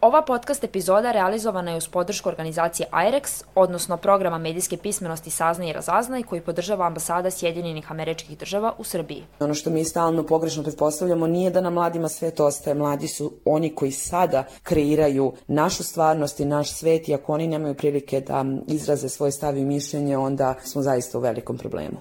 Ova podcast epizoda realizovana je uz podršku organizacije IREX, odnosno programa medijske pismenosti Saznaj i Razaznaj koji podržava ambasada Sjedinjenih američkih država u Srbiji. Ono što mi stalno pogrešno pretpostavljamo nije da na mladima svet ostaje. Mladi su oni koji sada kreiraju našu stvarnost i naš svet i ako oni nemaju prilike da izraze svoje stavi i mišljenje, onda smo zaista u velikom problemu.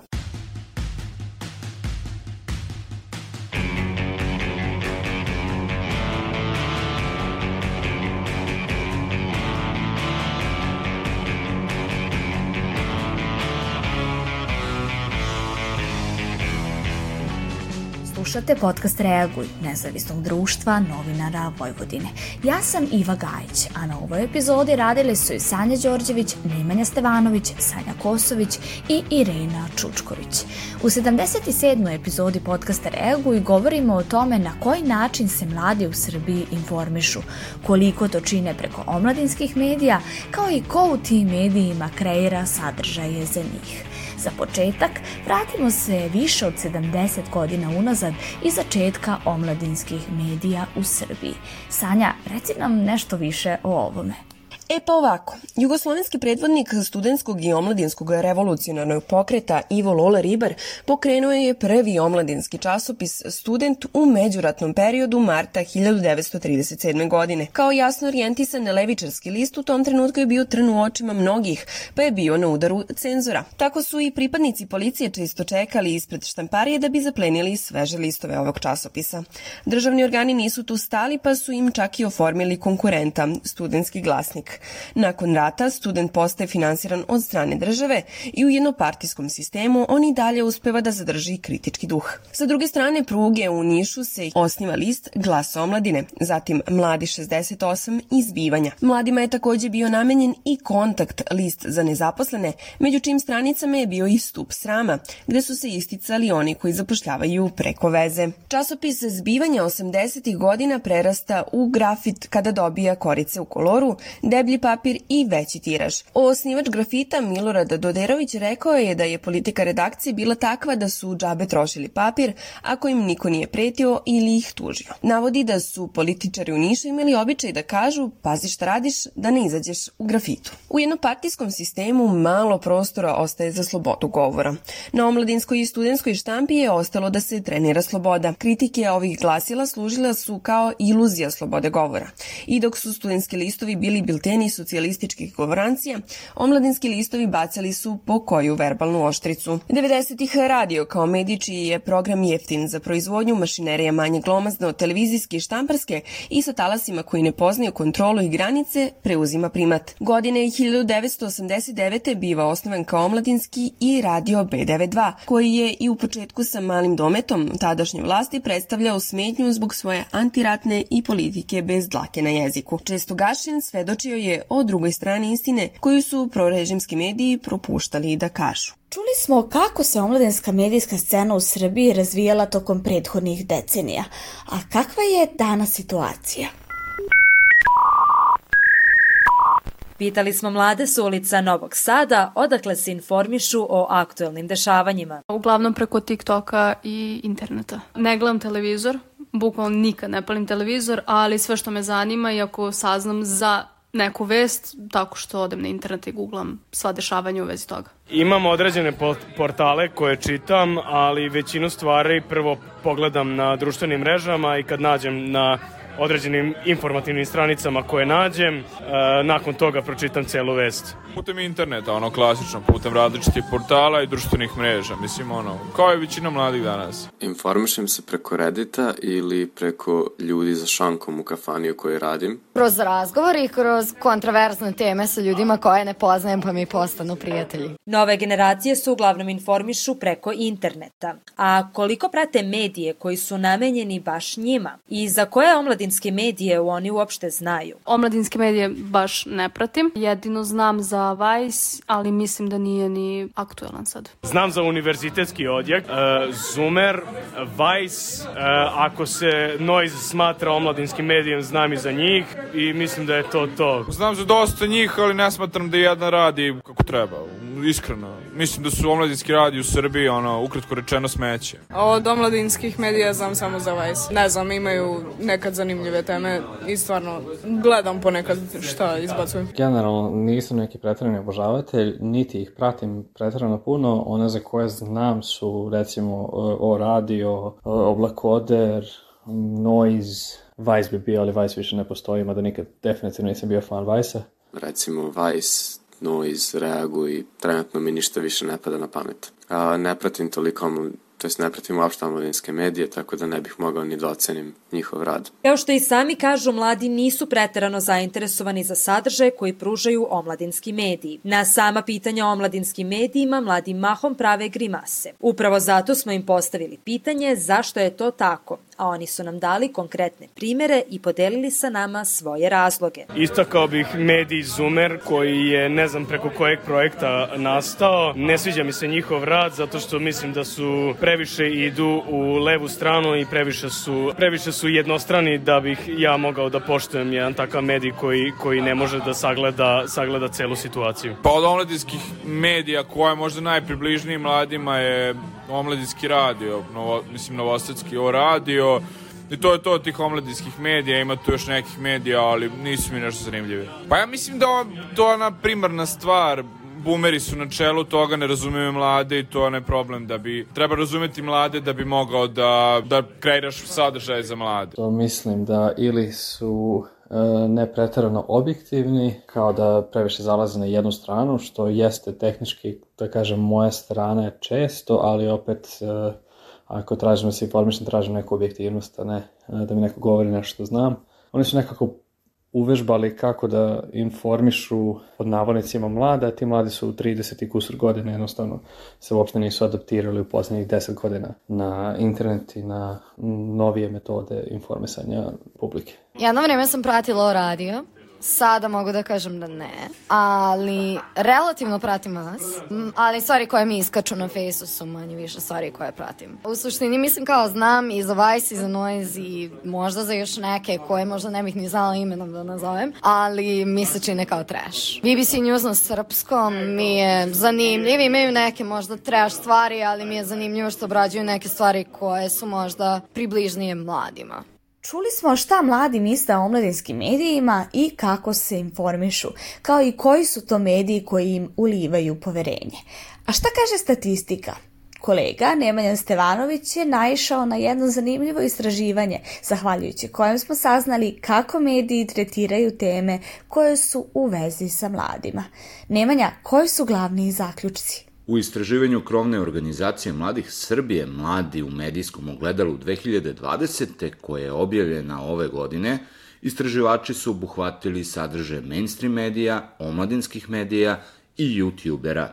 Slušate podcast Reaguj, nezavisnog društva novinara Vojvodine. Ja sam Iva Gajić, a na ovoj epizodi radili su i Sanja Đorđević, Nemanja Stevanović, Sanja Kosović i Irena Čučković. U 77. epizodi podcasta Reaguj govorimo o tome na koji način se mladi u Srbiji informišu, koliko to čine preko omladinskih medija, kao i ko u tim medijima kreira sadržaje za njih. Za početak, vratimo se više od 70 godina unazad i začetka omladinskih medija u Srbiji. Sanja, reci nam nešto više o ovome. E pa ovako, jugoslovenski predvodnik studentskog i omladinskog revolucionarnog pokreta Ivo Lola Ribar pokrenuo je prvi omladinski časopis Student u međuratnom periodu marta 1937. godine. Kao jasno orijentisan levičarski list u tom trenutku je bio trn u očima mnogih, pa je bio na udaru cenzora. Tako su i pripadnici policije često čekali ispred štamparije da bi zaplenili sveže listove ovog časopisa. Državni organi nisu tu stali pa su im čak i oformili konkurenta, studentski glasnik. Nakon rata student postaje finansiran od strane države i u jednopartijskom sistemu on i dalje uspeva da zadrži kritički duh. Sa druge strane pruge u Nišu se osniva list Glas omladine, zatim Mladi 68 izbivanja. Mladima je takođe bio namenjen i kontakt list za nezaposlene, među čim stranicama je bio i stup srama, gde su se isticali oni koji zapošljavaju preko veze. Časopis zbivanja 80. godina prerasta u grafit kada dobija korice u koloru, debi deblji papir i veći tiraž. Osnivač grafita Milorad Doderović rekao je da je politika redakcije bila takva da su džabe trošili papir ako im niko nije pretio ili ih tužio. Navodi da su političari u Nišu imali običaj da kažu pazi šta radiš da ne izađeš u grafitu. U jednopartijskom sistemu malo prostora ostaje za slobodu govora. Na omladinskoj i studentskoj štampi je ostalo da se trenira sloboda. Kritike ovih glasila služila su kao iluzija slobode govora. I dok su studentski listovi bili bilteni domeni socijalističkih govorancija, omladinski listovi bacali su po koju verbalnu oštricu. 90-ih radio kao medij je program jeftin za proizvodnju mašinerija manje glomazne od televizijske i štamparske i sa talasima koji ne poznaju kontrolu i granice preuzima primat. Godine 1989. biva osnovan kao omladinski i radio B92, koji je i u početku sa malim dometom tadašnje vlasti predstavljao smetnju zbog svoje antiratne i politike bez dlake na jeziku. Često gašen svedočio je je o drugoj strani istine koju su prorežimski mediji propuštali da kažu. Čuli smo kako se omladinska medijska scena u Srbiji razvijala tokom prethodnih decenija, a kakva je danas situacija? Pitali smo mlade s ulica Novog Sada odakle se informišu o aktuelnim dešavanjima. Uglavnom preko TikToka i interneta. Ne gledam televizor, bukvalno nikad ne palim televizor, ali sve što me zanima i ako saznam za neku vest tako što odem na internet i googlam sva dešavanja u vezi toga. Imam određene portale koje čitam, ali većinu stvari prvo pogledam na društvenim mrežama i kad nađem na određenim informativnim stranicama koje nađem, e, nakon toga pročitam celu vest. Putem interneta, ono klasično, putem različitih portala i društvenih mreža, mislim ono, kao je većina mladih danas. Informišem se preko Reddita ili preko ljudi za šankom u kafani u kojoj radim. Kroz razgovor i kroz kontraverzne teme sa ljudima koje ne poznajem pa mi postanu prijatelji. Nove generacije se uglavnom informišu preko interneta. A koliko prate medije koji su namenjeni baš njima i za koje omladinske medije oni uopšte znaju? Omladinske medije baš ne pratim. Jedino znam za Vice, ali mislim da nije ni aktuelan sad. Znam za univerzitetski odjek, uh, Zoomer, Vice, uh, ako se Noise smatra omladinskim medijem, znam i za njih i mislim da je to to. Znam za dosta njih, ali ne smatram da jedna radi kako treba, iskreno mislim da su omladinski radi u Srbiji, ono, ukratko rečeno smeće. Od omladinskih medija znam samo za Vice. Ne znam, imaju nekad zanimljive teme i stvarno gledam ponekad šta izbacujem. Generalno nisam neki pretredni obožavatelj, niti ih pratim pretredno puno. One za koje znam su recimo o radio, oblakoder, noise, Vice bi bio, ali Vice više ne postoji, mada nikad definitivno nisam bio fan Vice-a. Recimo Vice, Noise, Reaguj, trenutno mi ništa više ne pada na pamet. A, ne pratim toliko to jest ne pratim uopšte omladinske medije, tako da ne bih mogao ni da ocenim njihov rad. Kao što i sami kažu, mladi nisu preterano zainteresovani za sadržaje koji pružaju omladinski mediji. Na sama pitanja o omladinskim medijima mladi mahom prave grimase. Upravo zato smo im postavili pitanje zašto je to tako, a oni su nam dali konkretne primere i podelili sa nama svoje razloge. Istakao bih medij Zumer koji je ne znam preko kojeg projekta nastao. Ne sviđa mi se njihov rad zato što mislim da su previše idu u levu stranu i previše su, previše su jednostrani da bih ja mogao da poštujem jedan takav medij koji, koji ne može da sagleda, sagleda celu situaciju. Pa od omladinskih medija koja je možda najpribližniji mladima je omladinski radio, novo, mislim novosadski o radio, I to je to od tih omladinskih medija, ima tu još nekih medija, ali nisu mi nešto zanimljivi. Pa ja mislim da to je ona primarna stvar, bumeri su na čelu toga, ne razumiju mlade i to je problem da bi, treba razumeti mlade da bi mogao da, da kreiraš sadržaj za mlade. To mislim da ili su ne pretarano objektivni, kao da previše zalaze na jednu stranu, što jeste tehnički, da kažem, moje strane često, ali opet e, ako tražim da se informišem, tražim neku objektivnost, a ne e, da mi neko govori nešto što znam. Oni su nekako uvežbali kako da informišu pod navodnicima mlada, ti mladi su u 30 i kusur godine jednostavno se uopšte nisu adaptirali u poslednjih 10 godina na internet i na novije metode informisanja publike. Jedno vreme sam pratila radio Sada mogu da kažem da ne, ali relativno pratim vas, ali stvari koje mi iskaču na fejsu su manje više stvari koje pratim. U suštini mislim kao znam i za Vice i za Noise i možda za još neke koje možda ne bih ni znala imenom da nazovem, ali mi se čine kao trash. BBC News na srpskom mi je zanimljiv, imaju neke možda trash stvari, ali mi je zanimljivo što obrađuju neke stvari koje su možda približnije mladima. Čuli smo šta mladi misle o omladinskim medijima i kako se informišu, kao i koji su to mediji koji im ulivaju poverenje. A šta kaže statistika? Kolega Nemanja Stevanović je naišao na jedno zanimljivo istraživanje, zahvaljujući kojem smo saznali kako mediji tretiraju teme koje su u vezi sa mladima. Nemanja, koji su glavni zaključci? U istraživanju krovne organizacije mladih Srbije Mladi u medijskom ogledalu 2020. koje je objavljena ove godine, istraživači su obuhvatili sadrže mainstream medija, omladinskih medija i youtubera.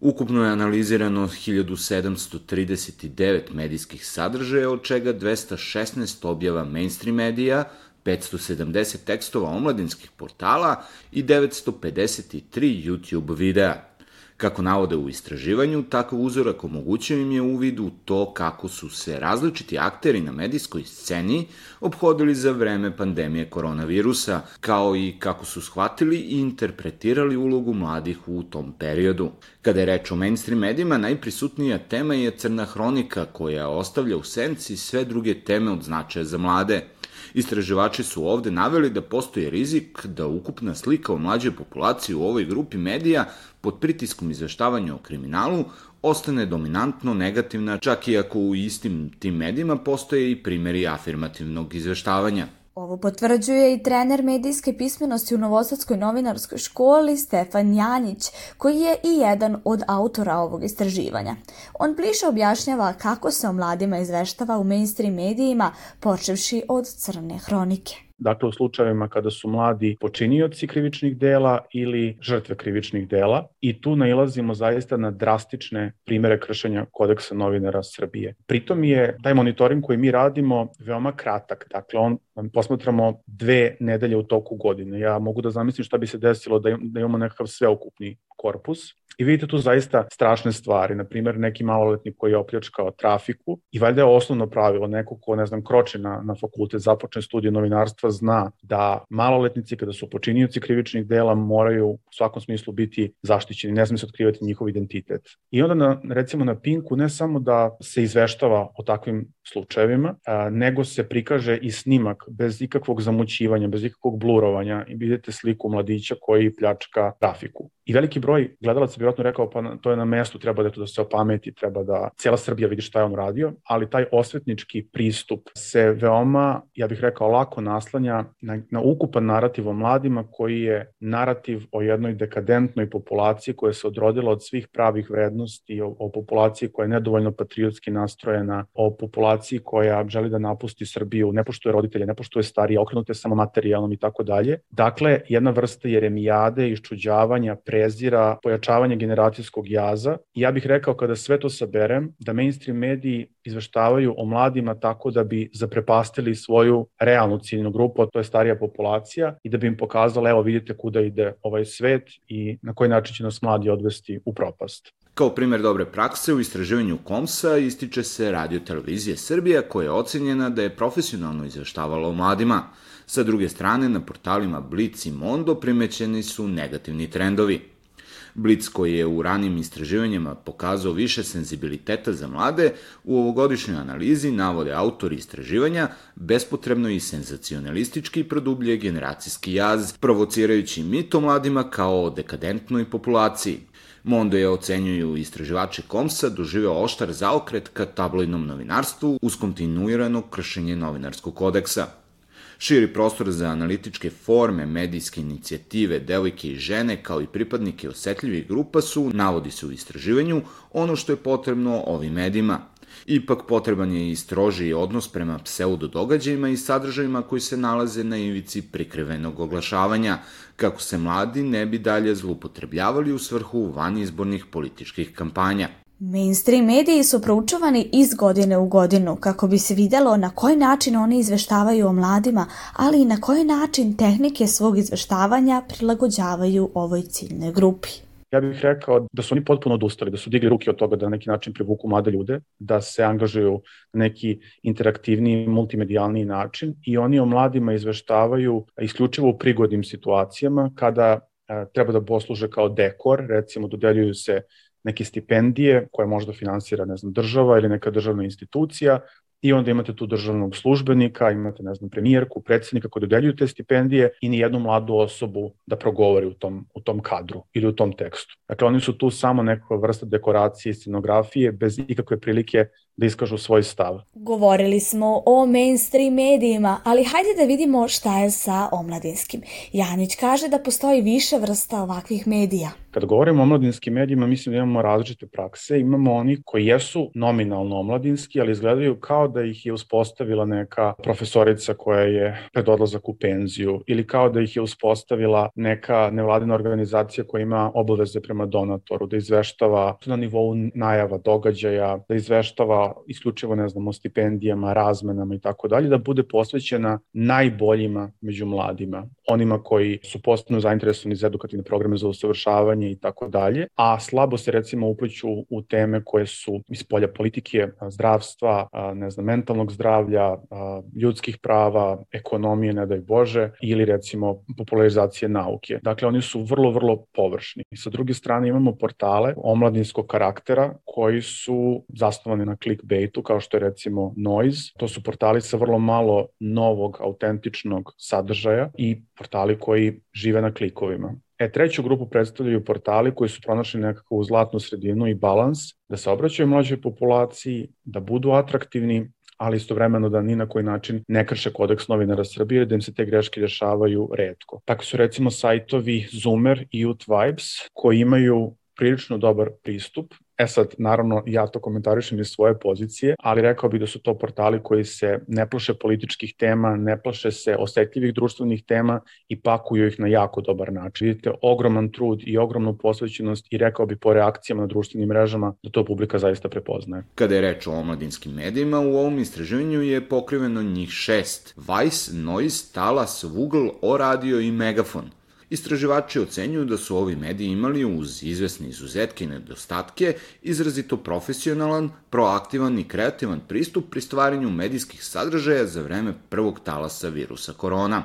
Ukupno je analizirano 1739 medijskih sadržaja, od čega 216 objava mainstream medija, 570 tekstova omladinskih portala i 953 YouTube videa. Kako navode u istraživanju, takav uzorak omogućio im je uvid u to kako su se različiti akteri na medijskoj sceni obhodili za vreme pandemije koronavirusa, kao i kako su shvatili i interpretirali ulogu mladih u tom periodu. Kada je reč o mainstream medijima, najprisutnija tema je crna hronika koja ostavlja u senci sve druge teme od značaja za mlade – Istraživači su ovde naveli da postoji rizik da ukupna slika o mlađoj populaciji u ovoj grupi medija pod pritiskom izveštavanja o kriminalu ostane dominantno negativna, čak i ako u istim tim medijima postoje i primeri afirmativnog izveštavanja. Ovo potvrđuje i trener medijske pismenosti u Novosadskoj novinarskoj školi Stefan Janjić, koji je i jedan od autora ovog istraživanja. On bliže objašnjava kako se o mladima izveštava u mainstream medijima, počevši od crne hronike dakle u slučajevima kada su mladi počinioci krivičnih dela ili žrtve krivičnih dela i tu nailazimo zaista na drastične primere kršenja kodeksa novinara Srbije. Pritom je taj monitoring koji mi radimo veoma kratak, dakle on posmatramo dve nedelje u toku godine. Ja mogu da zamislim šta bi se desilo da, da imamo nekakav sveukupni korpus I vidite tu zaista strašne stvari, na primjer neki maloletnik koji je opljačkao trafiku i valjda je osnovno pravilo neko ko, ne znam, kroče na, na fakultet, započne studiju novinarstva, zna da maloletnici kada su počinioci krivičnih dela moraju u svakom smislu biti zaštićeni, ne sme se otkrivati njihov identitet. I onda na, recimo na Pinku ne samo da se izveštava o takvim slučajevima, a, nego se prikaže i snimak bez ikakvog zamućivanja, bez ikakvog blurovanja i vidite sliku mladića koji pljačka trafiku. I veliki broj gledalaca bi vjerojatno rekao pa to je na mestu, treba da to da se opameti, treba da cijela Srbija vidi šta je on radio, ali taj osvetnički pristup se veoma, ja bih rekao, lako naslanja na, na ukupan narativ o mladima koji je narativ o jednoj dekadentnoj populaciji koja se odrodila od svih pravih vrednosti, o, o populaciji koja je nedovoljno patriotski nastrojena, o populaciji koja želi da napusti Srbiju, ne poštuje roditelje, ne poštuje starije, okrenute samo materijalnom i tako dalje. Dakle, jedna vrsta jeremijade, iščuđavanja, prezira, pojačavanja generacijskog jaza. I ja bih rekao kada sve to saberem, da mainstream mediji izveštavaju o mladima tako da bi zaprepastili svoju realnu ciljnu grupu, a to je starija populacija, i da bi im pokazala, evo vidite kuda ide ovaj svet i na koji način će nas mladi odvesti u propast. Kao primer dobre prakse u istraživanju Komsa ističe se radio televizija Srbija koja je ocenjena da je profesionalno izveštavala o mladima. Sa druge strane, na portalima Blitz i Mondo primećeni su negativni trendovi. Blitz koji je u ranim istraživanjima pokazao više senzibiliteta za mlade, u ovogodišnjoj analizi navode autori istraživanja bespotrebno i senzacionalistički produblje generacijski jaz, provocirajući mit o mladima kao o dekadentnoj populaciji. Mondo je ocenjuju istraživače Komsa doživeo oštar zaokret ka tabloidnom novinarstvu uz kontinuirano kršenje novinarskog kodeksa – Širi prostor za analitičke forme, medijske inicijative, devojke i žene, kao i pripadnike osetljivih grupa su, navodi se u istraživanju, ono što je potrebno ovim medijima. Ipak potreban je i strožiji odnos prema pseudo događajima i sadržajima koji se nalaze na ivici prikrivenog oglašavanja, kako se mladi ne bi dalje zlupotrebljavali u svrhu vanizbornih političkih kampanja. Mainstream mediji su proučavani iz godine u godinu kako bi se videlo na koji način oni izveštavaju o mladima, ali i na koji način tehnike svog izveštavanja prilagođavaju ovoj ciljnoj grupi. Ja bih rekao da su oni potpuno odustali, da su digli ruke od toga da na neki način privuku mlade ljude, da se angažuju na neki interaktivni, multimedijalni način i oni o mladima izveštavaju isključivo u prigodnim situacijama kada treba da posluže kao dekor, recimo dodeljuju se neke stipendije koje možda finansira, ne znam, država ili neka državna institucija i onda imate tu državnog službenika, imate, ne znam, premijerku, predsednika koji dodeljuju te stipendije i ni jednu mladu osobu da progovori u tom, u tom kadru ili u tom tekstu. Dakle, oni su tu samo neka vrsta dekoracije i scenografije bez ikakve prilike da iskažu svoj stav. Govorili smo o mainstream medijima, ali hajde da vidimo šta je sa omladinskim. Janić kaže da postoji više vrsta ovakvih medija. Kada govorimo o omladinskim medijima, mislim da imamo različite prakse. Imamo oni koji jesu nominalno omladinski, ali izgledaju kao da ih je uspostavila neka profesorica koja je pred odlazak u penziju ili kao da ih je uspostavila neka nevladina organizacija koja ima obaveze prema donatoru, da izveštava na nivou najava događaja, da izveštava isključivo, ne znam, o stipendijama, razmenama i tako dalje, da bude posvećena najboljima među mladima, onima koji su postano zainteresovani za edukativne programe za usavršavanje i tako dalje, a slabo se recimo upliću u teme koje su iz polja politike, zdravstva, ne znam, mentalnog zdravlja, ljudskih prava, ekonomije, ne daj Bože, ili recimo popularizacije nauke. Dakle, oni su vrlo, vrlo površni. Sa druge strane imamo portale omladinskog karaktera koji su zasnovani na clickbaitu, kao što je recimo Noise. To su portali sa vrlo malo novog, autentičnog sadržaja i portali koji žive na klikovima. E, treću grupu predstavljaju portali koji su pronašli nekakvu zlatnu sredinu i balans, da se obraćaju mlađoj populaciji, da budu atraktivni, ali istovremeno da ni na koji način ne krše kodeks novinara Srbije, da im se te greške dešavaju redko. Tako su recimo sajtovi Zoomer i Youth Vibes koji imaju prilično dobar pristup E sad, naravno, ja to komentarišem iz svoje pozicije, ali rekao bih da su to portali koji se ne plaše političkih tema, ne plaše se osetljivih društvenih tema i pakuju ih na jako dobar način. Vidite ogroman trud i ogromnu posvećenost i rekao bih po reakcijama na društvenim mrežama da to publika zaista prepoznaje. Kada je reč o omladinskim medijima, u ovom istraživanju je pokriveno njih šest. Vice, Noise, Talas, Google, O Radio i Megafon – Istraživači ocenjuju da su ovi mediji imali uz izvesne izuzetke i nedostatke izrazito profesionalan, proaktivan i kreativan pristup pri stvaranju medijskih sadržaja za vreme prvog talasa virusa korona.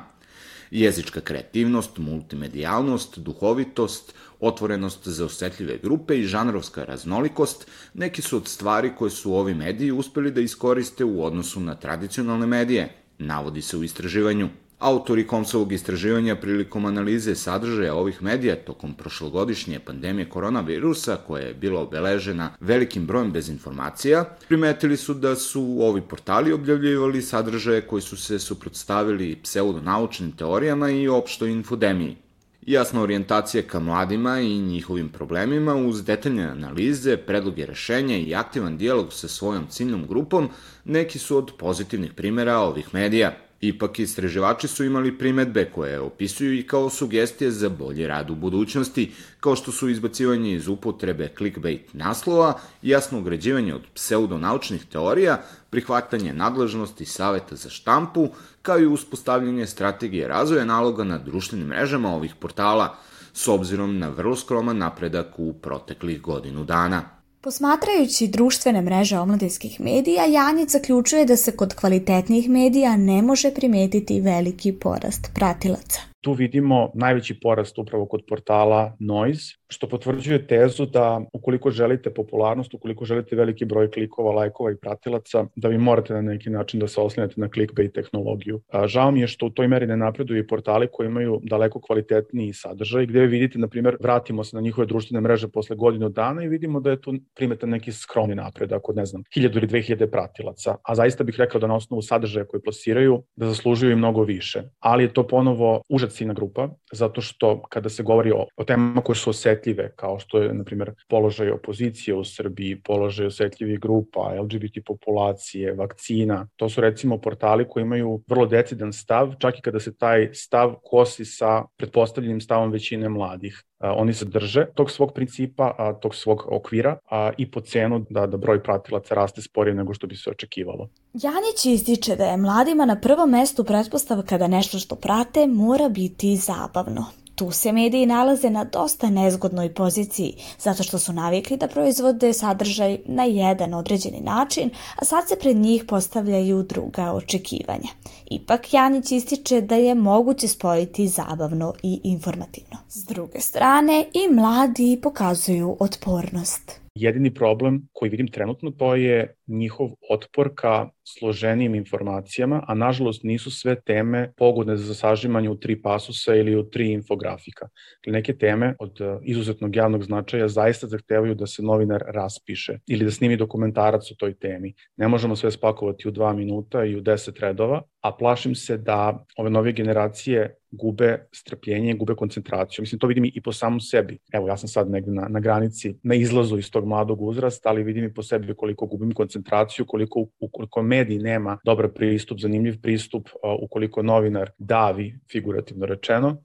Jezička kreativnost, multimedijalnost, duhovitost, otvorenost za osetljive grupe i žanrovska raznolikost neki su od stvari koje su ovi mediji uspeli da iskoriste u odnosu na tradicionalne medije, navodi se u istraživanju. Autori Komsovog istraživanja prilikom analize sadržaja ovih medija tokom prošlogodišnje pandemije koronavirusa, koja je bila obeležena velikim brojem dezinformacija, primetili su da su ovi portali objavljivali sadržaje koji su se suprotstavili pseudonaučnim teorijama i opštoj infodemiji. Jasna orijentacija ka mladima i njihovim problemima uz detaljne analize, predloge rešenja i aktivan dijalog sa svojom ciljnom grupom neki su od pozitivnih primera ovih medija – Ipak, istraživači su imali primetbe koje opisuju i kao sugestije za bolji rad u budućnosti, kao što su izbacivanje iz upotrebe clickbait naslova, jasno ugrađivanje od pseudonaučnih teorija, prihvatanje nadležnosti saveta za štampu, kao i uspostavljanje strategije razvoja naloga na društvenim mrežama ovih portala, s obzirom na vrlo skroman napredak u proteklih godinu dana. Posmatrajući društvene mreže omladinskih medija, Janjic zaključuje da se kod kvalitetnijih medija ne može primetiti veliki porast pratilaca. Tu vidimo najveći porast upravo kod portala Noise, što potvrđuje tezu da ukoliko želite popularnost, ukoliko želite veliki broj klikova, lajkova i pratilaca, da vi morate na neki način da se oslanjate na clickbait tehnologiju. A, žao mi je što u toj meri ne napreduju i portali koji imaju daleko kvalitetniji sadržaj, gde vi vidite, na primjer, vratimo se na njihove društvene mreže posle godinu dana i vidimo da je tu primetan neki skromni napredak od, ne znam, 1000 ili 2000 pratilaca. A zaista bih rekao da na osnovu sadržaja koje plasiraju, da zaslužuju i mnogo više. Ali je to ponovo užas ciljna grupa, zato što kada se govori o, o temama koje su osetljive, kao što je, na primjer, položaj opozicije u Srbiji, položaj osetljivih grupa, LGBT populacije, vakcina, to su recimo portali koji imaju vrlo decidan stav, čak i kada se taj stav kosi sa pretpostavljenim stavom većine mladih. Oni se drže tog svog principa, tog svog okvira a, i po cenu da, da broj pratilaca raste sporije nego što bi se očekivalo. Janić ističe da je mladima na prvom mestu pretpostavka da nešto što prate mora biti zabavno. Tu se mediji nalaze na dosta nezgodnoj poziciji, zato što su navikli da proizvode sadržaj na jedan određeni način, a sad se pred njih postavljaju druga očekivanja. Ipak Janić ističe da je moguće spojiti zabavno i informativno. S druge strane, i mladi pokazuju otpornost. Jedini problem koji vidim trenutno to je njihov otpor ka složenijim informacijama, a nažalost nisu sve teme pogodne za sažimanje u tri pasusa ili u tri infografika. Dakle, neke teme od e, izuzetnog javnog značaja zaista zahtevaju da se novinar raspiše ili da snimi dokumentarac o toj temi. Ne možemo sve spakovati u dva minuta i u deset redova, a plašim se da ove nove generacije gube strpljenje, gube koncentraciju. Mislim, to vidim i po samom sebi. Evo, ja sam sad negde na, na granici, na izlazu iz tog mladog uzrasta, ali vidim i po sebi koliko gubim koncentraciju, koliko, ukoliko mediji nema dobar pristup, zanimljiv pristup, ukoliko novinar davi, figurativno rečeno,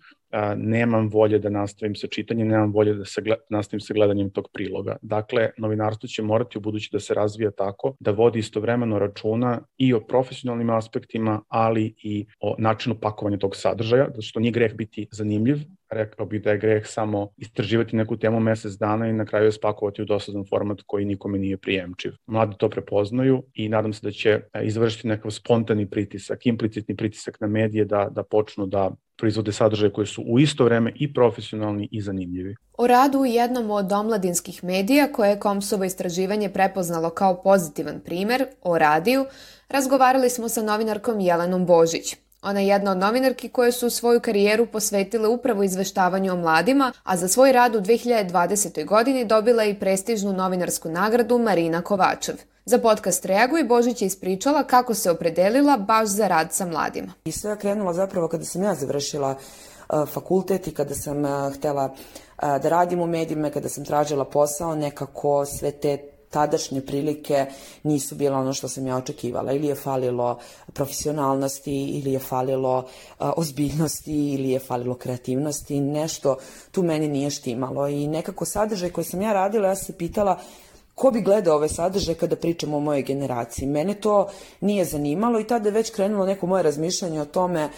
nemam volje da nastavim sa čitanjem, nemam volje da se gled, nastavim sa gledanjem tog priloga. Dakle, novinarstvo će morati u budući da se razvija tako da vodi istovremeno računa i o profesionalnim aspektima, ali i o načinu pakovanja tog sadržaja, zato što nije greh biti zanimljiv, rekao bih da je greh samo istraživati neku temu mesec dana i na kraju je spakovati u dosadan format koji nikome nije prijemčiv. Mladi to prepoznaju i nadam se da će e, izvršiti nekakav spontani pritisak, implicitni pritisak na medije da, da počnu da proizvode sadržaje koji su u isto vreme i profesionalni i zanimljivi. O radu u jednom od omladinskih medija koje je Komsovo istraživanje prepoznalo kao pozitivan primer, o radiju, razgovarali smo sa novinarkom Jelenom Božić. Ona je jedna od novinarki koje su svoju karijeru posvetile upravo izveštavanju o mladima, a za svoj rad u 2020. godini dobila i prestižnu novinarsku nagradu Marina Kovačev. Za podcast Reaguj Božić je ispričala kako se opredelila baš za rad sa mladima. I sve je krenulo zapravo kada sam ja završila uh, fakultet i kada sam uh, htela uh, da radim u medijima, kada sam tražila posao, nekako sve te tadašnje prilike nisu bile ono što sam ja očekivala. Ili je falilo profesionalnosti, ili je falilo ozbiljnosti, ili je falilo kreativnosti, nešto tu meni nije štimalo. I nekako sadržaj koji sam ja radila, ja se pitala ko bi gledao ove sadržaje kada pričamo o mojoj generaciji. Mene to nije zanimalo i tada je već krenulo neko moje razmišljanje o tome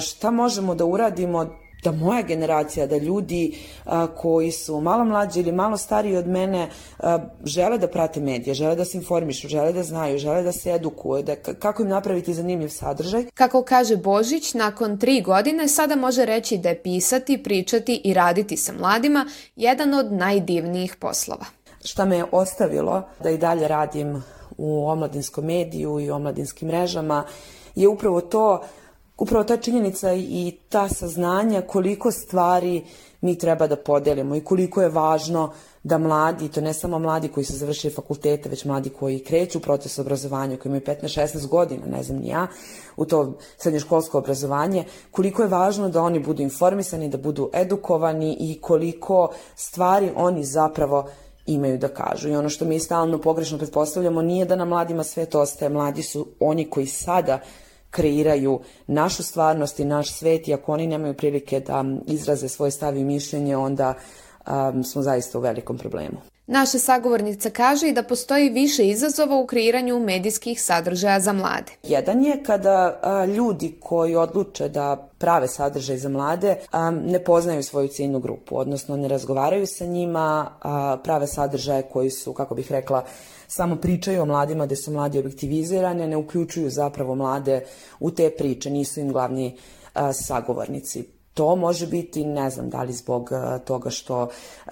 šta možemo da uradimo da moja generacija, da ljudi a, koji su malo mlađi ili malo stariji od mene a, žele da prate medije, žele da se informišu, žele da znaju, žele da se edukuju, da kako im napraviti zanimljiv sadržaj. Kako kaže Božić, nakon tri godine sada može reći da je pisati, pričati i raditi sa mladima jedan od najdivnijih poslova. Šta me je ostavilo da i dalje radim u omladinskom mediju i omladinskim mrežama je upravo to upravo ta činjenica i ta saznanja koliko stvari mi treba da podelimo i koliko je važno da mladi, to ne samo mladi koji su završili fakultete, već mladi koji kreću u proces obrazovanja, koji imaju 15-16 godina, ne znam ni ja, u to srednjoškolsko obrazovanje, koliko je važno da oni budu informisani, da budu edukovani i koliko stvari oni zapravo imaju da kažu. I ono što mi stalno pogrešno pretpostavljamo nije da na mladima sve to ostaje. Mladi su oni koji sada kreiraju našu stvarnost i naš svet i ako oni nemaju prilike da izraze svoje stavi i mišljenje, onda um, smo zaista u velikom problemu. Naša sagovornica kaže i da postoji više izazova u kreiranju medijskih sadržaja za mlade. Jedan je kada a, ljudi koji odluče da prave sadržaj za mlade a, ne poznaju svoju ciljnu grupu, odnosno ne razgovaraju sa njima, a, prave sadržaje koji su, kako bih rekla, samo pričaju o mladima gde su mladi objektivizirane, ne uključuju zapravo mlade u te priče, nisu im glavni a, sagovornici. To može biti, ne znam, da li zbog toga što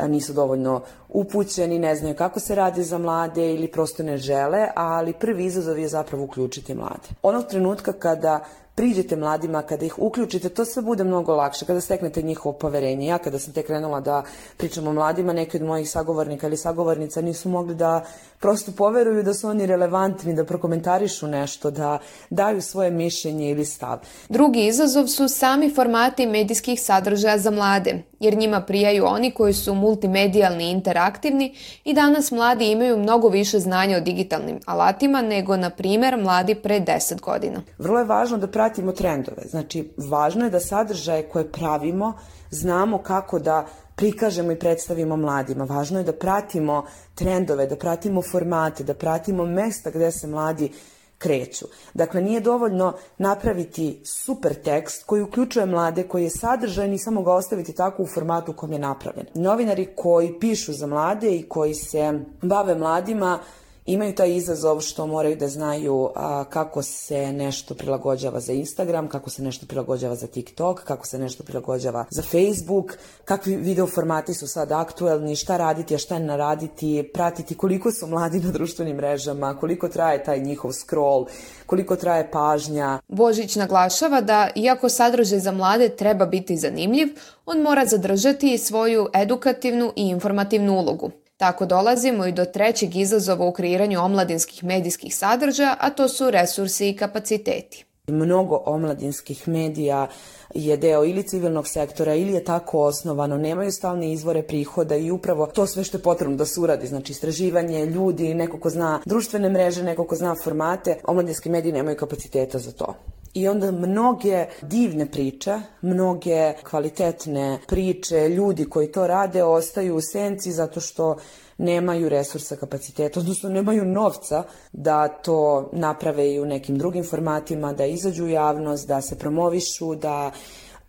nisu dovoljno upućeni, ne znaju kako se radi za mlade ili prosto ne žele, ali prvi izazov je zapravo uključiti mlade. Onog trenutka kada priđete mladima, kada ih uključite, to sve bude mnogo lakše, kada steknete njihovo poverenje. Ja kada sam te krenula da pričam o mladima, neki od mojih sagovornika ili sagovornica nisu mogli da prosto poveruju da su oni relevantni, da prokomentarišu nešto, da daju svoje mišljenje ili stav. Drugi izazov su sami formati medijskih sadržaja za mlade, jer njima prijaju oni koji su multimedijalni i interaktivni i danas mladi imaju mnogo više znanja o digitalnim alatima nego, na primer, mladi pre 10 godina. Vrlo je važno da pratimo trendove. Znači, važno je da sadržaje koje pravimo znamo kako da prikažemo i predstavimo mladima. Važno je da pratimo trendove, da pratimo formate, da pratimo mesta gde se mladi kreću. Dakle, nije dovoljno napraviti super tekst koji uključuje mlade, koji je sadržajan i samo ga ostaviti tako u formatu u kom je napravljen. Novinari koji pišu za mlade i koji se bave mladima imaju taj izazov što moraju da znaju a, kako se nešto prilagođava za Instagram, kako se nešto prilagođava za TikTok, kako se nešto prilagođava za Facebook, kakvi video formati su sad aktuelni, šta raditi, a šta ne raditi, pratiti koliko su mladi na društvenim mrežama, koliko traje taj njihov scroll, koliko traje pažnja. Božić naglašava da, iako sadržaj za mlade treba biti zanimljiv, on mora zadržati svoju edukativnu i informativnu ulogu. Tako dolazimo i do trećeg izazova u kreiranju omladinskih medijskih sadržaja, a to su resursi i kapaciteti. Mnogo omladinskih medija je deo ili civilnog sektora ili je tako osnovano, nemaju stalne izvore prihoda i upravo to sve što je potrebno da se uradi, znači istraživanje, ljudi, neko ko zna društvene mreže, neko ko zna formate, omladinski mediji nemaju kapaciteta za to. I onda mnoge divne priče, mnoge kvalitetne priče, ljudi koji to rade ostaju u senci zato što nemaju resursa, kapaciteta, odnosno nemaju novca da to naprave i u nekim drugim formatima, da izađu u javnost, da se promovišu, da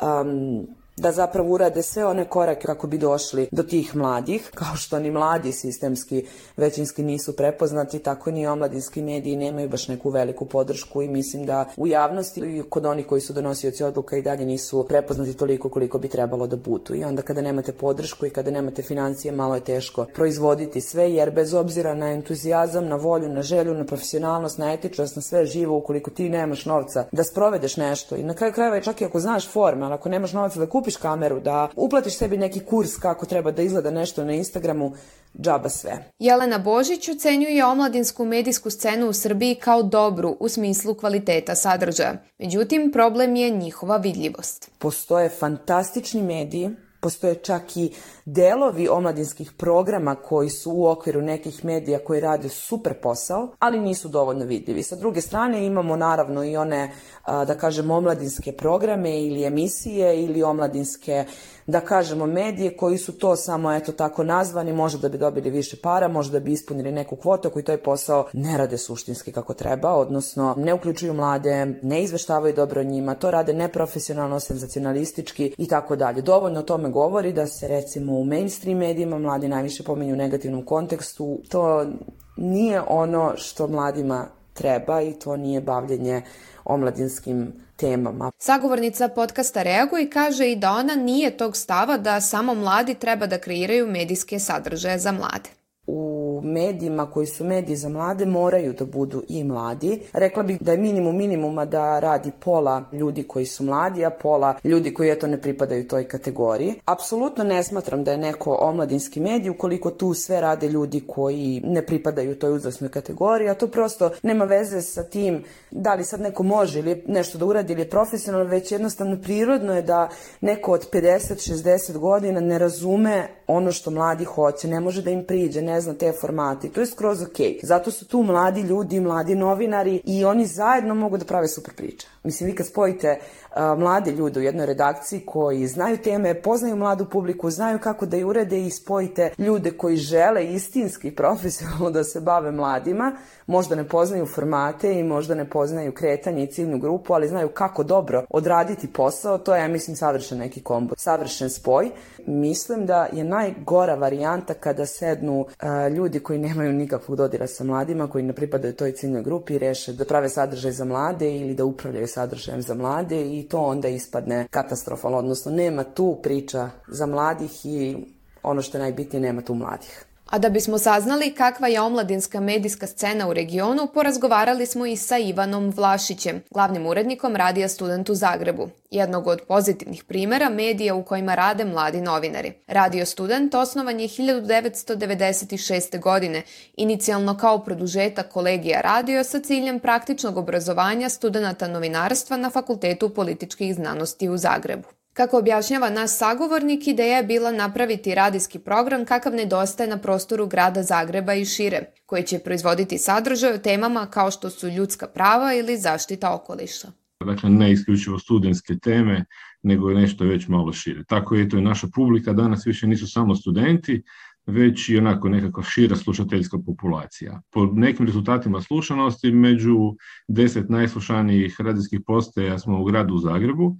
um, da zapravo urade sve one korake kako bi došli do tih mladih, kao što ni mladi sistemski većinski nisu prepoznati, tako ni omladinski mediji nemaju baš neku veliku podršku i mislim da u javnosti i kod onih koji su donosioci odluka i dalje nisu prepoznati toliko koliko bi trebalo da budu. I onda kada nemate podršku i kada nemate financije, malo je teško proizvoditi sve, jer bez obzira na entuzijazam, na volju, na želju, na profesionalnost, na etičnost, na sve živo, ukoliko ti nemaš novca da sprovedeš nešto i na kraju krajeva čak i ako znaš forme, ali ako nemaš novca da kupiš kameru, da uplatiš sebi neki kurs kako treba da izgleda nešto na Instagramu, džaba sve. Jelena Božić ocenjuje omladinsku medijsku scenu u Srbiji kao dobru u smislu kvaliteta sadržaja. Međutim, problem je njihova vidljivost. Postoje fantastični mediji postoje čak i delovi omladinskih programa koji su u okviru nekih medija koji rade super posao, ali nisu dovoljno vidljivi. Sa druge strane imamo naravno i one, da kažem, omladinske programe ili emisije ili omladinske da kažemo medije koji su to samo eto tako nazvani, možda da bi dobili više para, možda da bi ispunili neku kvotu koji taj posao ne rade suštinski kako treba, odnosno ne uključuju mlade, ne izveštavaju dobro njima, to rade neprofesionalno, senzacionalistički i tako dalje. Dovoljno o tome govori da se recimo u mainstream medijima mladi najviše pominju u negativnom kontekstu. To nije ono što mladima treba i to nije bavljenje omladinskim temama. Sagovornica podcasta Reaguj kaže i da ona nije tog stava da samo mladi treba da kreiraju medijske sadržaje za mlade u medijima koji su mediji za mlade moraju da budu i mladi. Rekla bih da je minimum minimuma da radi pola ljudi koji su mladi, a pola ljudi koji eto ne pripadaju toj kategoriji. Apsolutno ne smatram da je neko omladinski medij ukoliko tu sve rade ljudi koji ne pripadaju toj uzrasnoj kategoriji, a to prosto nema veze sa tim da li sad neko može ili nešto da uradi ili je profesionalno, već jednostavno prirodno je da neko od 50-60 godina ne razume ono što mladi hoće, ne može da im priđe, ne zna te formate. To je skroz ok. Zato su tu mladi ljudi, mladi novinari i oni zajedno mogu da prave super priče. Mislim, vi kad spojite uh, mlade ljude u jednoj redakciji koji znaju teme, poznaju mladu publiku, znaju kako da je urede i spojite ljude koji žele istinski, profesionalno da se bave mladima, možda ne poznaju formate i možda ne poznaju kretanje i ciljnu grupu, ali znaju kako dobro odraditi posao, to je, ja mislim, savršen neki kombo, savršen spoj. Mislim da je najgora varijanta kada sednu uh, ljudi koji nemaju nikakvog dodira sa mladima, koji ne pripadaju toj ciljnoj grupi i reše da prave sadržaj za mlade ili da upravljaju sadržajem za mlade i to onda ispadne katastrofalno, odnosno nema tu priča za mladih i ono što je najbitnije, nema tu mladih. A da bismo saznali kakva je omladinska medijska scena u regionu, porazgovarali smo i sa Ivanom Vlašićem, glavnim urednikom Radija student u Zagrebu, jednog od pozitivnih primera medija u kojima rade mladi novinari. Radio student osnovan je 1996. godine, inicijalno kao produžetak kolegija radio sa ciljem praktičnog obrazovanja studenta novinarstva na Fakultetu političkih znanosti u Zagrebu. Kako objašnjava naš sagovornik, ideja je bila napraviti radijski program kakav nedostaje na prostoru grada Zagreba i šire, koji će proizvoditi sadržaj o temama kao što su ljudska prava ili zaštita okoliša. Dakle, ne isključivo studentske teme, nego je nešto već malo šire. Tako je to i naša publika, danas više nisu samo studenti, već i onako nekakva šira slušateljska populacija. Po nekim rezultatima slušanosti, među deset najslušanijih radijskih postaja smo u gradu Zagrebu,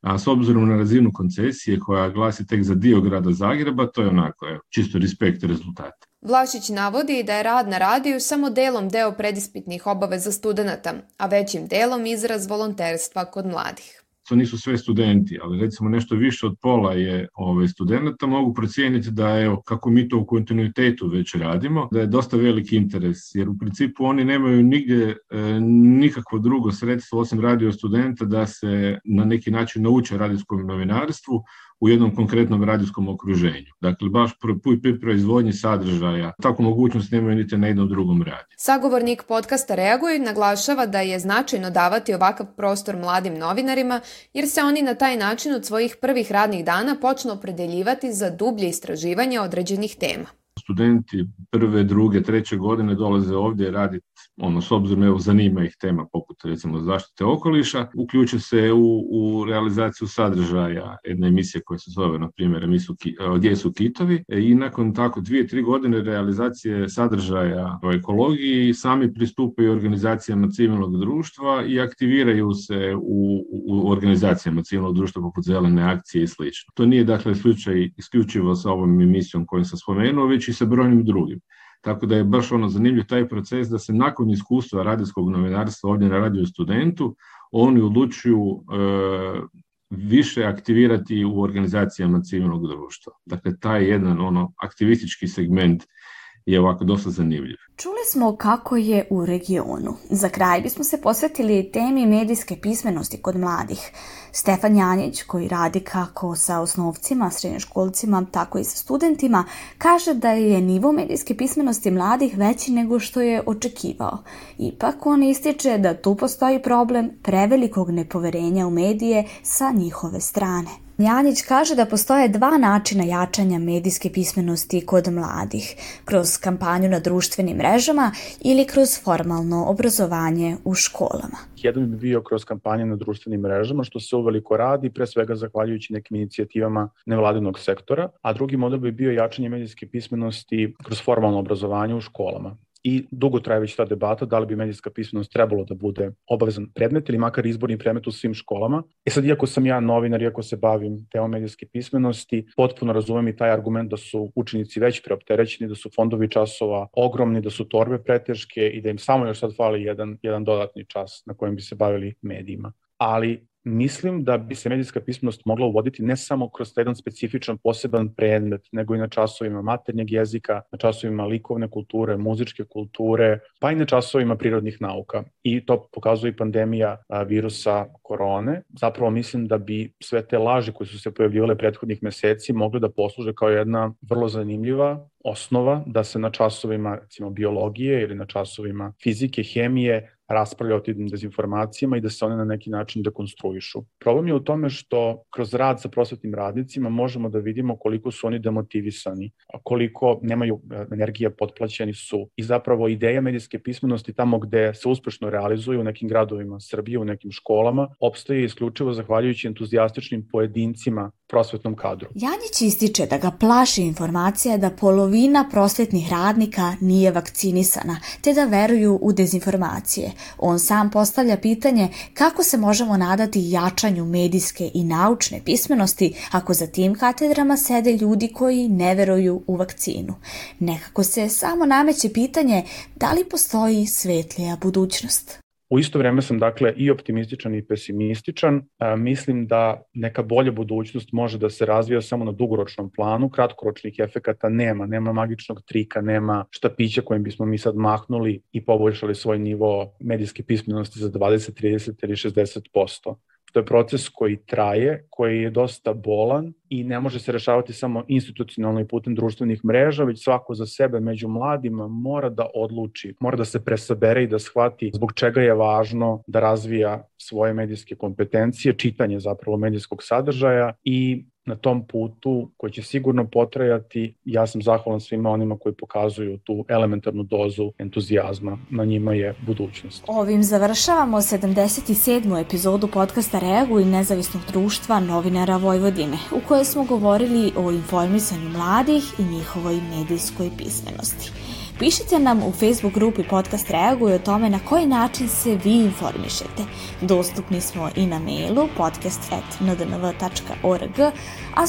a s obzirom na razinu koncesije koja glasi tek za dio grada Zagreba, to je onako, evo, čisto respekt rezultata. Vlašić navodi da je rad na radiju samo delom deo predispitnih obaveza studenta, a većim delom izraz volonterstva kod mladih to nisu sve studenti, ali recimo nešto više od pola je ove, studenta, mogu procijeniti da evo, kako mi to u kontinuitetu već radimo, da je dosta veliki interes, jer u principu oni nemaju nigde e, nikakvo drugo sredstvo osim radio studenta da se na neki način nauče radijskom novinarstvu, u jednom konkretnom radijskom okruženju. Dakle, baš pri proizvodnji sadržaja. Takvu mogućnost nemaju niti na jednom drugom radiju. Sagovornik podcasta Reaguj naglašava da je značajno davati ovakav prostor mladim novinarima, jer se oni na taj način od svojih prvih radnih dana počnu opredeljivati za dublje istraživanje određenih tema studenti prve, druge, treće godine dolaze ovdje raditi, ono, s obzirom, evo, zanima ih tema poput, recimo, zaštite okoliša, uključe se u, u realizaciju sadržaja jedne emisije koja se zove, na primjer, emisiju Gdje su kitovi e, i nakon tako dvije, tri godine realizacije sadržaja o ekologiji sami pristupaju organizacijama civilnog društva i aktiviraju se u, u organizacijama civilnog društva poput zelene akcije i sl. To nije, dakle, slučaj isključivo sa ovom emisijom koju sam spomenuo, već i sa brojnim drugim. Tako da je baš ono zanimljiv taj proces da se nakon iskustva radijskog novinarstva ovdje na radio studentu, oni odlučuju e, više aktivirati u organizacijama civilnog društva. Dakle, taj jedan ono aktivistički segment je ovako dosta zanimljiv. Čuli smo kako je u regionu. Za kraj bismo se posvetili temi medijske pismenosti kod mladih. Stefan Janjić, koji radi kako sa osnovcima, srednjoškolcima, tako i sa studentima, kaže da je nivo medijske pismenosti mladih veći nego što je očekivao. Ipak on ističe da tu postoji problem prevelikog nepoverenja u medije sa njihove strane. Janjić kaže da postoje dva načina jačanja medijske pismenosti kod mladih, kroz kampanju na društvenim mrežama ili kroz formalno obrazovanje u školama. Jedan bi bio kroz kampanje na društvenim mrežama, što se uveliko radi, pre svega zahvaljujući nekim inicijativama nevladinog sektora, a drugi model bi bio jačanje medijske pismenosti kroz formalno obrazovanje u školama i dugo traje već ta debata da li bi medijska pismenost trebalo da bude obavezan predmet ili makar izborni predmet u svim školama. E sad, iako sam ja novinar, iako se bavim temom medijske pismenosti, potpuno razumem i taj argument da su učenici već preopterećeni, da su fondovi časova ogromni, da su torbe preteške i da im samo još sad fali jedan, jedan dodatni čas na kojem bi se bavili medijima. Ali mislim da bi se medijska pismenost mogla uvoditi ne samo kroz jedan specifičan poseban predmet, nego i na časovima maternjeg jezika, na časovima likovne kulture, muzičke kulture, pa i na časovima prirodnih nauka. I to pokazuje i pandemija virusa korone. Zapravo mislim da bi sve te laži koje su se pojavljivale prethodnih meseci mogle da posluže kao jedna vrlo zanimljiva osnova da se na časovima recimo biologije ili na časovima fizike, hemije raspravlja o tim dezinformacijama i da se one na neki način dekonstruišu. Problem je u tome što kroz rad sa prosvetnim radnicima možemo da vidimo koliko su oni demotivisani, koliko nemaju e, energije, potplaćeni su i zapravo ideja medijske pismenosti tamo gde se uspešno realizuje u nekim gradovima Srbije, u nekim školama, opstaje isključivo zahvaljujući entuzijastičnim pojedincima prosvetnom kadru. Janjić ističe da ga plaši informacija da polovina prosvetnih radnika nije vakcinisana, te da veruju u dezinformacije. On sam postavlja pitanje kako se možemo nadati jačanju medijske i naučne pismenosti ako za tim katedrama sede ljudi koji ne veruju u vakcinu. Nekako se samo nameće pitanje da li postoji svetlija budućnost. U isto vreme sam dakle i optimističan i pesimističan. E, mislim da neka bolja budućnost može da se razvija samo na dugoročnom planu, kratkoročnih efekata nema, nema magičnog trika, nema štapića kojim bismo mi sad mahnuli i poboljšali svoj nivo medijske pismenosti za 20, 30 ili 60%. To je proces koji traje, koji je dosta bolan i ne može se rešavati samo institucionalno i putem društvenih mreža, već svako za sebe među mladima mora da odluči, mora da se presabere i da shvati zbog čega je važno da razvija svoje medijske kompetencije, čitanje zapravo medijskog sadržaja i na tom putu koji će sigurno potrajati. Ja sam zahvalan svima onima koji pokazuju tu elementarnu dozu entuzijazma. Na njima je budućnost. Ovim završavamo 77. epizodu podcasta Reagu i nezavisnog društva novinara Vojvodine, u kojoj smo govorili o informisanju mladih i njihovoj medijskoj pismenosti. Pišite nam u Facebook grupi Podcast Reaguj o tome na koji način se vi informišete. Dostupni smo i na mailu podcast.ndnv.org, a